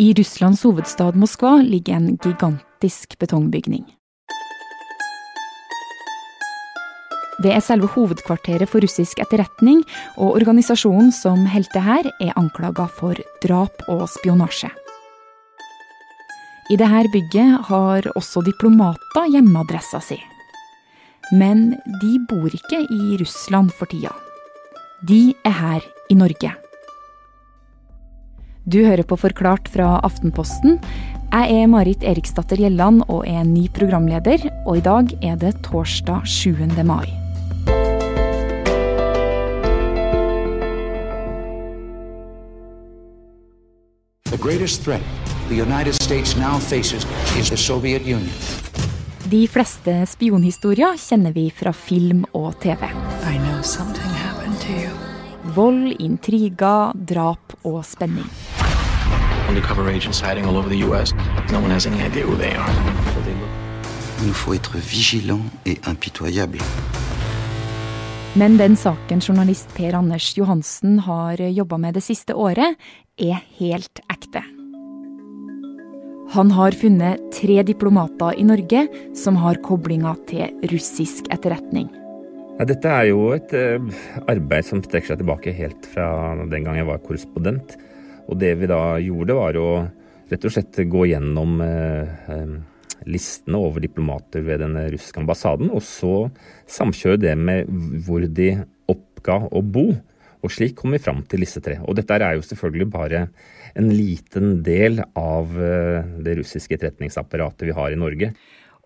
I Russlands hovedstad Moskva ligger en gigantisk betongbygning. Det er selve hovedkvarteret for russisk etterretning, og organisasjonen som holder til her, er anklaga for drap og spionasje. I dette bygget har også diplomater hjemmeadressa si. Men de bor ikke i Russland for tida. De er her i Norge. Du hører på Forklart fra Aftenposten. Jeg er Marit Eriksdatter Gjelland og er ny programleder, og i dag er det torsdag 7. mai. The greatest threat the United States now faces is the Soviet Union. De fleste spionhistorier kjenner vi fra film og TV. I know something happened to you. Vold, intriger, drap og spenning. undercover agents hiding all over the U.S. No one has any idea who they are. Il nous faut être vigilant et impitoyable. Men den saken journalist Per Anders Johansen har jobba med det siste året, er helt ekte. Han har funnet tre diplomater i Norge som har koblinger til russisk etterretning. Ja, dette er jo et eh, arbeid som strekker seg tilbake helt fra den gang jeg var korrespondent. Og det vi da gjorde, var å rett og slett gå gjennom eh, eh, listene over diplomater ved den russiske ambassaden, og så samkjøre det med hvor de oppga å bo. Og slik kom vi fram til disse tre. Og dette er jo selvfølgelig bare en liten del av det russiske etterretningsapparatet vi har i Norge.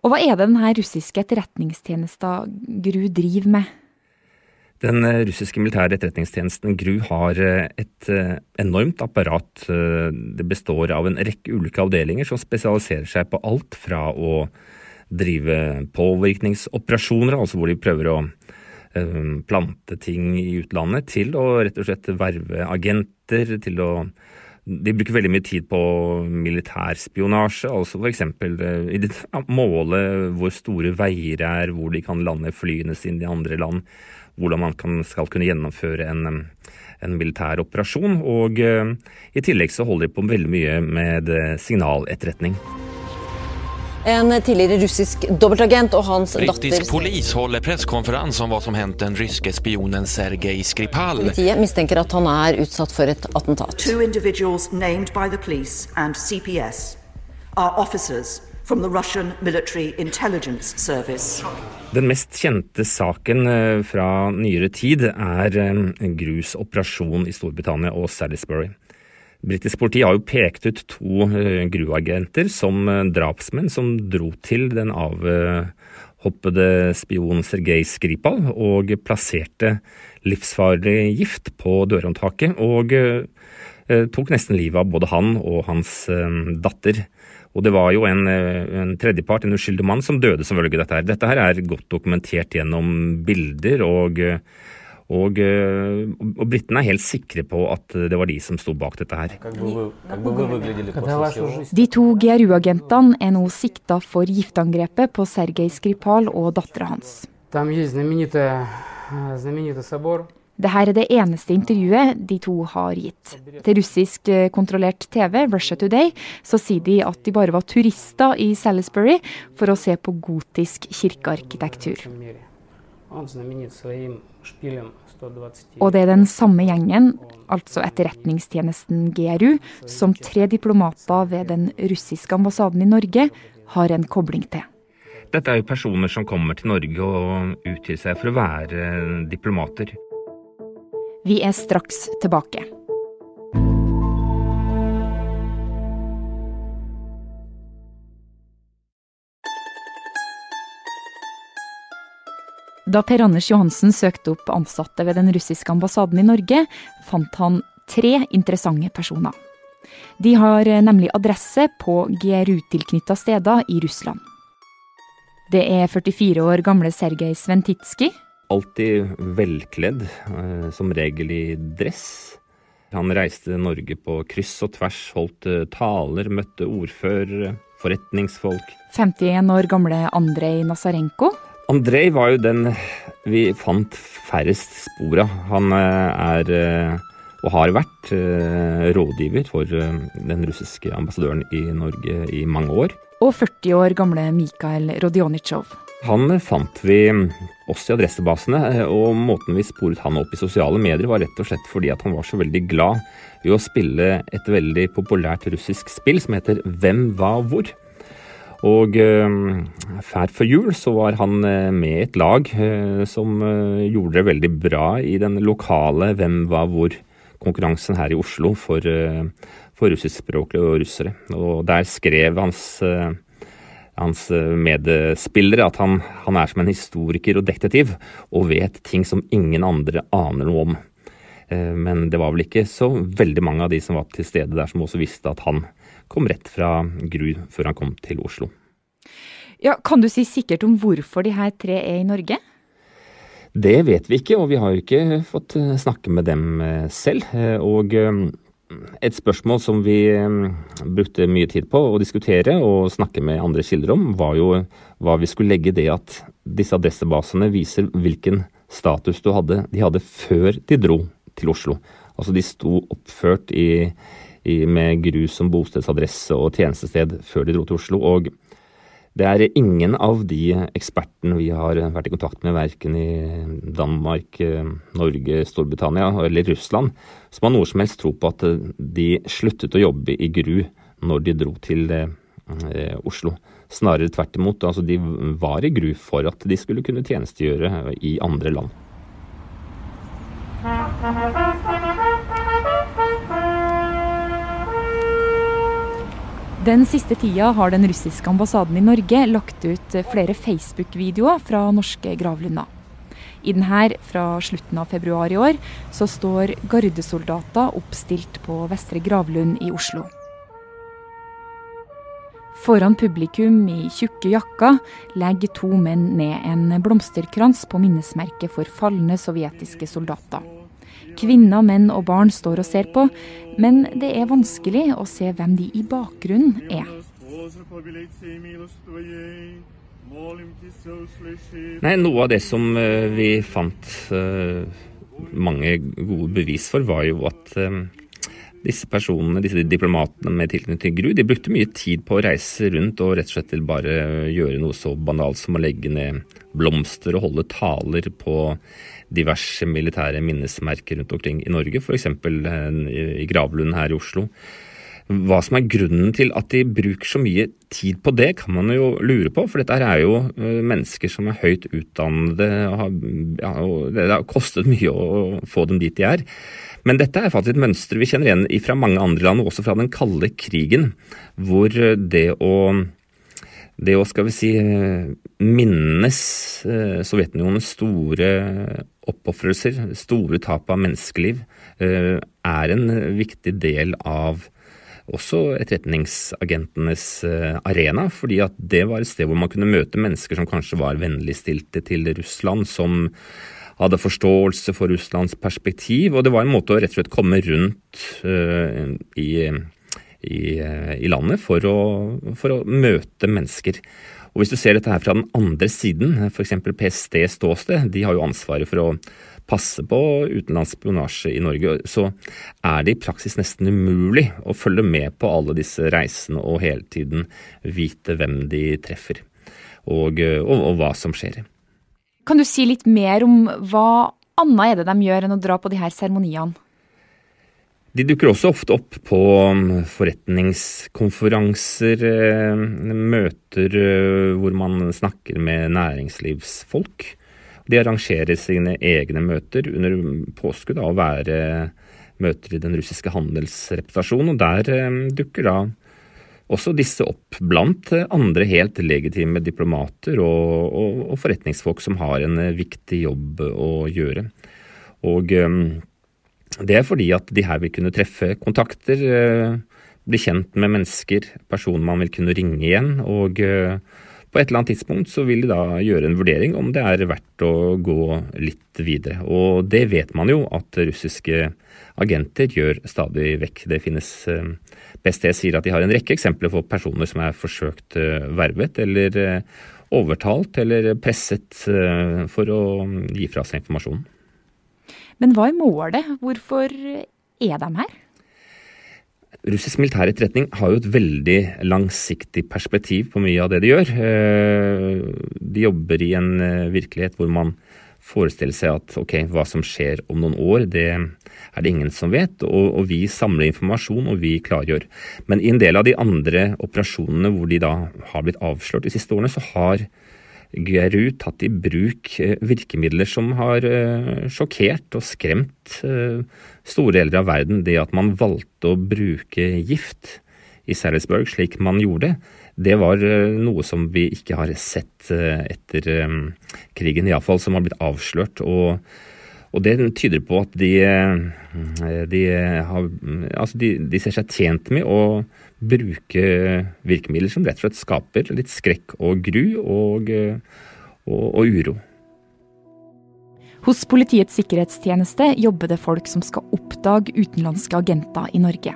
Og hva er det denne russiske etterretningstjenesten GRU driver med? Den eh, russiske militære etterretningstjenesten GRU har eh, et eh, enormt apparat. Det består av en rekke ulike avdelinger som spesialiserer seg på alt fra å drive påvirkningsoperasjoner, altså hvor de prøver å plante ting i utlandet, til å rett og slett verve agenter, til å de bruker veldig mye tid på militærspionasje, altså f.eks. i måle hvor store veier er, hvor de kan lande flyene sine i andre land, hvordan man kan, skal kunne gjennomføre en, en militær operasjon. Og uh, i tillegg så holder de på veldig mye med eh, signaletterretning. En tidligere russisk dobbeltagent og hans datter Britisk polis holder pressekonferanse om hva som hendte den ryske spionen Sergej Skripal. Politiet mistenker at han er utsatt for et attentat. Two individuals named by the police and CPS are officers from the Russian Military Intelligence Service. Den mest kjente saken eh, fra nyere tid er eh, Grus operasjon i Storbritannia og Salisbury. Britisk politi har jo pekt ut to gruagenter som eh, drapsmenn som dro til den avhoppede spion Sergej Skripal og plasserte livsfarlig gift på dørhåndtaket og eh, tok nesten livet av både han og hans eh, datter. Og det var jo en, eh, en tredjepart, en uskyldig mann, som døde som følge av dette her. Dette her er godt dokumentert gjennom bilder, og, eh, og, eh, og, britene er helt sikre på at det var de som sto bak dette her. De to GRU-agentene er nå sikta for giftangrepet på Sergej Skripal og dattera hans. Dette er det eneste intervjuet de to har gitt. Til russisk-kontrollert eh, TV, Russia Today, så sier de at de bare var turister i Salisbury for å se på gotisk kirkearkitektur. Og det er den samme gjengen, altså etterretningstjenesten GRU, som tre diplomater ved den russiske ambassaden i Norge har en kobling til. Dette er jo personer som kommer til Norge og utgir seg for å være diplomater. Vi er straks tilbake. Da Per Anders Johansen søkte opp ansatte ved den russiske ambassaden i Norge, fant han tre interessante personer. De har nemlig adresse på GRU-tilknytta steder i Russland. Det er 44 år gamle Sergej Sventitskij, Alltid velkledd, eh, som regel i dress. Han reiste Norge på kryss og tvers, holdt eh, taler, møtte ordførere, forretningsfolk. 51 år gamle Andrej Nazarenko, Andrej var jo den vi fant færrest spor av. Han eh, er eh, og har vært rådgiver for den russiske ambassadøren i Norge i mange år. Og 40 år gamle Mikhail Rodionitsjov. Han fant vi også i adressebasene, og måten vi sporet han opp i sosiale medier var rett og slett fordi at han var så veldig glad i å spille et veldig populært russisk spill som heter Hvem, hva, hvor. Og før for jul så var han uh, med et lag uh, som gjorde det veldig bra i den lokale Hvem, var hvor-konkurransen her i Oslo for, for russiskspråklige og russere. Og der skrev hans, hans medspillere at han, han, er som en historiker og detektiv, og vet ting som ingen andre aner noe om. Men det var vel ikke så veldig mange av de som var til stede der som også visste at han kom rett fra Gru før han kom til Oslo. Ja, Kan du si sikkert om hvorfor de her tre er i Norge? Det vet vi ikke, og vi har jo ikke fått eh, snakke med dem eh, selv. Eh, og et spørsmål som vi brukte mye tid på å diskutere og snakke med andre kilder om, var jo hva vi skulle legge i det at disse adressebasene viser hvilken status hadde, de hadde før de dro til Oslo. Altså de sto oppført i, med grus som bostedsadresse og tjenestested før de dro til Oslo. og det er ingen av de ekspertene vi har vært i kontakt med, verken i Danmark, Norge, Storbritannia eller Russland, som har noe som helst tro på at de sluttet å jobbe i GRU når de dro til eh, Oslo. Snarere tvert imot. Altså de var i GRU for at de skulle kunne tjenestegjøre i andre land. Den siste tida har den russiske ambassaden i Norge lagt ut flere Facebook-videoer fra norske gravlunder. I denne fra slutten av februar i år så står gardesoldater oppstilt på Vestre gravlund i Oslo. Foran publikum i tjukke jakker legger to menn ned en blomsterkrans på minnesmerket for falne sovjetiske soldater. Kvinner, menn og barn står og ser på, men det er vanskelig å se hvem de i bakgrunnen er. Nei, Noe av det som uh, vi fant uh, mange gode bevis for, var jo at uh, disse personene, disse diplomatene med tilknytning til GRU, de brukte mye tid på å reise rundt og rett og slett bare gjøre noe så banalt som å legge ned blomster og holde taler på diverse militære minnesmerker rundt omkring i Norge, f.eks. Eh, i Gravlund her i Oslo. Hva som er grunnen til at de bruker så mye tid på det, kan man jo lure på. For dette er jo eh, mennesker som er høyt utdannede, og, har, ja, og det har kostet mye å få dem dit de er. Men dette er faktisk et mønster vi kjenner igjen fra mange andre land, også fra den kalde krigen, hvor det å det å skal vi si minnes eh, Sovjetunionens store oppofrelser, store tap av menneskeliv, eh, er en viktig del av også etterretningsagentenes eh, arena, fordi at det var et sted hvor man kunne møte mennesker som kanskje var vennligstilte til Russland, som hadde forståelse for Russlands perspektiv, og det var en måte å rett og slett komme rundt uh, i i, eh, i landet for å, for å, møte mennesker. Og Hvis du ser dette her fra den andre siden, f.eks. PST ståsted, de har jo ansvaret for å passe på utenlandsk spionasje i Norge, så er det i praksis nesten umulig å følge med på alle disse reisene og hele tiden vite hvem de treffer, og, og, og hva som skjer. Kan du si litt mer om hva annet er det de gjør enn å dra på de her seremoniene? De dukker også ofte opp på um, forretningskonferanser, eh, møter eh, hvor man snakker med næringslivsfolk. De arrangerer sine egne møter under påskudd av å være møter i den russiske handelsrepresentasjonen, og der eh, dukker da også disse opp blant andre helt legitime diplomater og, og, og forretningsfolk som har en viktig jobb å gjøre. Og det er fordi at de her vil kunne treffe kontakter, eh, bli kjent med mennesker, personer man vil kunne ringe igjen. Og eh, på et eller annet tidspunkt så vil de da gjøre en vurdering om det er verdt å gå litt videre. Og det vet man jo at russiske agenter gjør stadig vekk. Det finnes PST jeg sier at de har en rekke eksempler på personer som er forsøkt vervet eller overtalt eller presset for å gi fra seg informasjon. Men hva er målet? Hvorfor er de her? Russisk militær etterretning har jo et veldig langsiktig perspektiv på mye av det de gjør. Eh, de jobber i en eh, virkelighet hvor man forestiller seg at ok, hva som skjer om noen år, det er det ingen som vet. Og, og, vi samler informasjon, og vi klargjør. Men i en del av de andre operasjonene hvor de da har blitt avslørt de siste årene, så har GRU tatt i bruk eh, virkemidler som har eh, sjokkert og skremt eh, store deler av verden. Det at man valgte å bruke gift i Salisbury slik man gjorde, det var noe som vi ikke har sett etter krigen, iallfall som har blitt avslørt. og og det tyder på at de, de, har, altså de, de ser seg tjent med å bruke virkemidler som rett og slett skaper litt skrekk og gru og, og, og uro. Hos Politiets sikkerhetstjeneste jobber det folk som skal oppdage utenlandske agenter i Norge.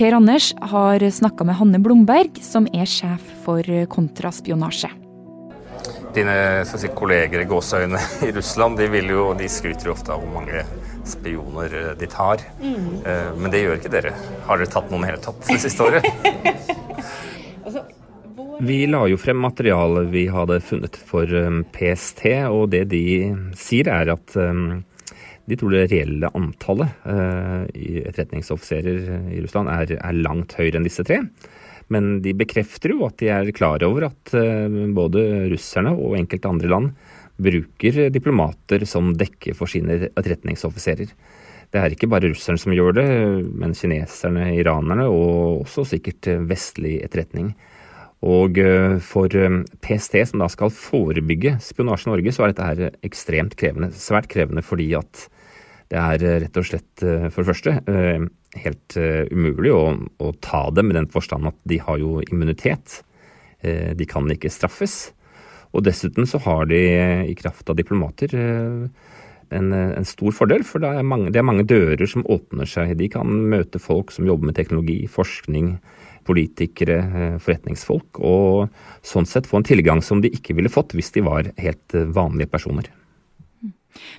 Per Anders har snakka med Hanne Blomberg, som er sjef for kontraspionasje. Dine si, kolleger i gåseøyne i Russland de, jo, de skryter jo ofte av hvor mange spioner eh, de tar. Mm. Eh, men det gjør ikke dere. Har dere tatt noen i hele tatt det siste året? altså, vi la jo frem materialet vi hadde funnet for um, PST, og det de sier er at de tror det reelle antallet etterretningsoffiserer i Russland er, er, langt høyere enn disse tre. Men de bekrefter jo at de er klar over at uh, både russerne og enkelte andre land bruker diplomater som dekker for sine etterretningsoffiserer. Det er ikke bare russerne som gjør det, men kineserne, iranerne og også sikkert vestlig etterretning. Og eh, for eh, PST, som da skal forebygge spionasje i Norge, så er dette her ekstremt krevende. Svært krevende fordi at det er rett og slett, eh, for det første, helt umulig å, å ta dem i den forstand at de har jo immunitet. De kan ikke straffes. Og dessuten så har de i kraft av diplomater en, en, stor fordel, for det er, mange, det er, mange, dører som åpner seg. De kan møte folk som jobber med teknologi, forskning, politikere, eh, forretningsfolk, og sånn sett få en tilgang som de ikke ville fått hvis de var helt eh, vanlige personer.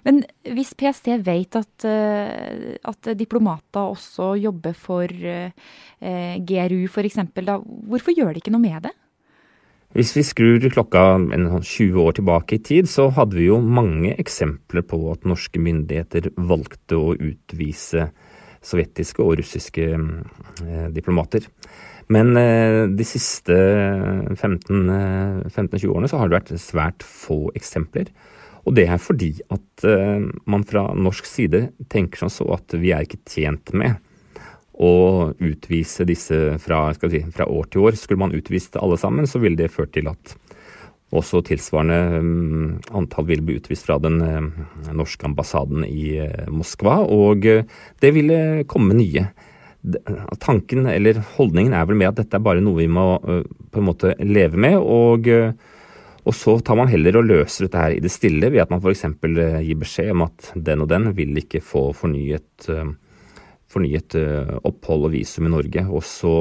Men hvis PST vet at, eh, at diplomater også jobber for GRU f.eks., hvorfor gjør de ikke noe med det? Hvis vi skrur klokka 20 sånn år tilbake i tid, så hadde vi jo mange eksempler på at norske myndigheter valgte å utvise sovjetiske og russiske diplomater. Men eh, de siste 15-20 eh, årene så har det vært svært få eksempler. Og det er fordi at eh, man fra norsk side tenker som så at vi er ikke tjent med å utvise disse fra, si, fra år til år. Skulle man utvist alle sammen, så ville det ført til at også tilsvarende um, antall vil bli utvist fra den uh, norske ambassaden i uh, Moskva, og det ville komme nye tanken eller holdningen er vel med at dette er bare noe vi må på en måte leve med. Og, og så tar man heller og løser dette her i det stille ved at man f.eks. gir beskjed om at den og den vil ikke få fornyet, fornyet opphold og visum i Norge. Og så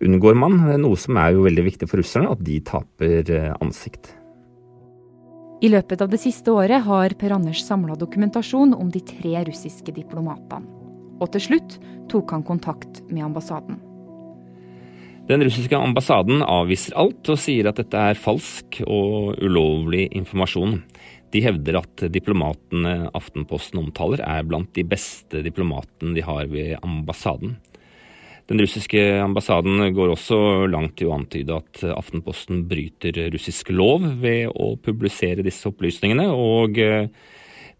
unngår man noe som er jo veldig viktig for russerne, at de taper ansikt. I løpet av det siste året har Per Anders samla dokumentasjon om de tre russiske diplomatene. Og til slutt tok han kontakt med ambassaden. Den russiske ambassaden avviser alt og sier at dette er falsk og ulovlig informasjon. De hevder at diplomatene Aftenposten omtaler er blant de beste diplomatene de har ved ambassaden. Den russiske ambassaden går også langt i å antyde at Aftenposten bryter russisk lov ved å publisere disse opplysningene, og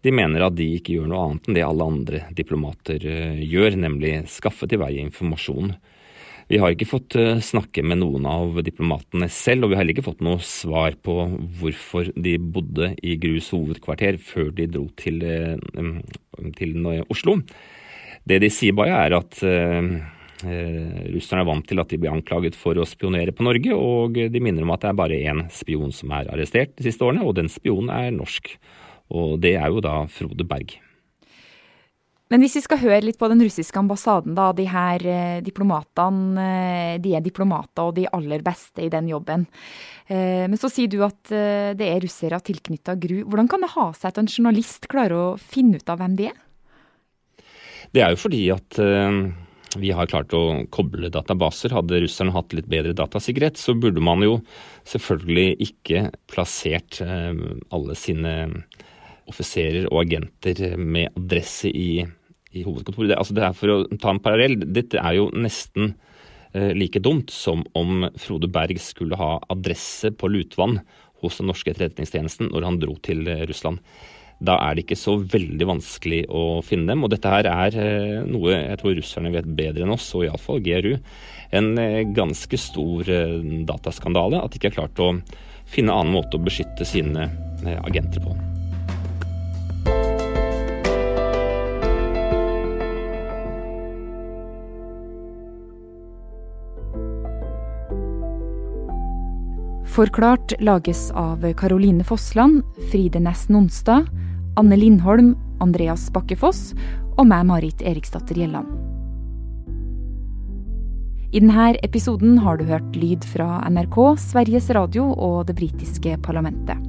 de mener at de ikke gjør noe annet enn det alle andre diplomater eh, gjør, nemlig skaffe til veie informasjon. Vi har ikke fått eh, snakke med noen av diplomatene selv, og vi har heller ikke fått noe svar på hvorfor de bodde i Grus hovedkvarter før de dro til, eh, til Oslo. Det de sier bare, er at russerne er vant til at de blir anklaget for å spionere på Norge, og de minner om at det er bare én spion som er arrestert de siste årene, og den spionen er norsk. Og det er jo da Frode Berg. Men hvis vi skal høre litt på den russiske ambassaden, da. De her eh, diplomatene, eh, de er diplomater og de aller beste i den jobben. Eh, men så sier du at det er russere tilknytta GRU. Hvordan kan det ha seg at en journalist klarer å finne ut av hvem de er? Det er jo fordi at vi har klart å koble databaser. Hadde russerne hatt litt bedre datasikkerhet, så burde man jo selvfølgelig ikke plassert alle sine offiserer og agenter med adresse i, i hovedkontoret. Det, altså det er for å ta en parallell. Dette er jo nesten eh, like dumt som om Frode Berg skulle ha adresse på Lutvann hos den norske etterretningstjenesten når han dro til eh, Russland. Da er det ikke så veldig vanskelig å finne dem. Og dette her er eh, noe jeg tror russerne vet bedre enn oss, og iallfall GRU. En ganske stor dataskandale at de ikke har klart å finne annen måte å beskytte sine agenter på. Forklart lages av Caroline Fossland, Fride Næss Nonstad, Anne Lindholm, Andreas Bakkefoss og meg, Marit Eriksdatter Gjelland. I denne episoden har du hørt lyd fra NRK, Sveriges Radio og det britiske parlamentet.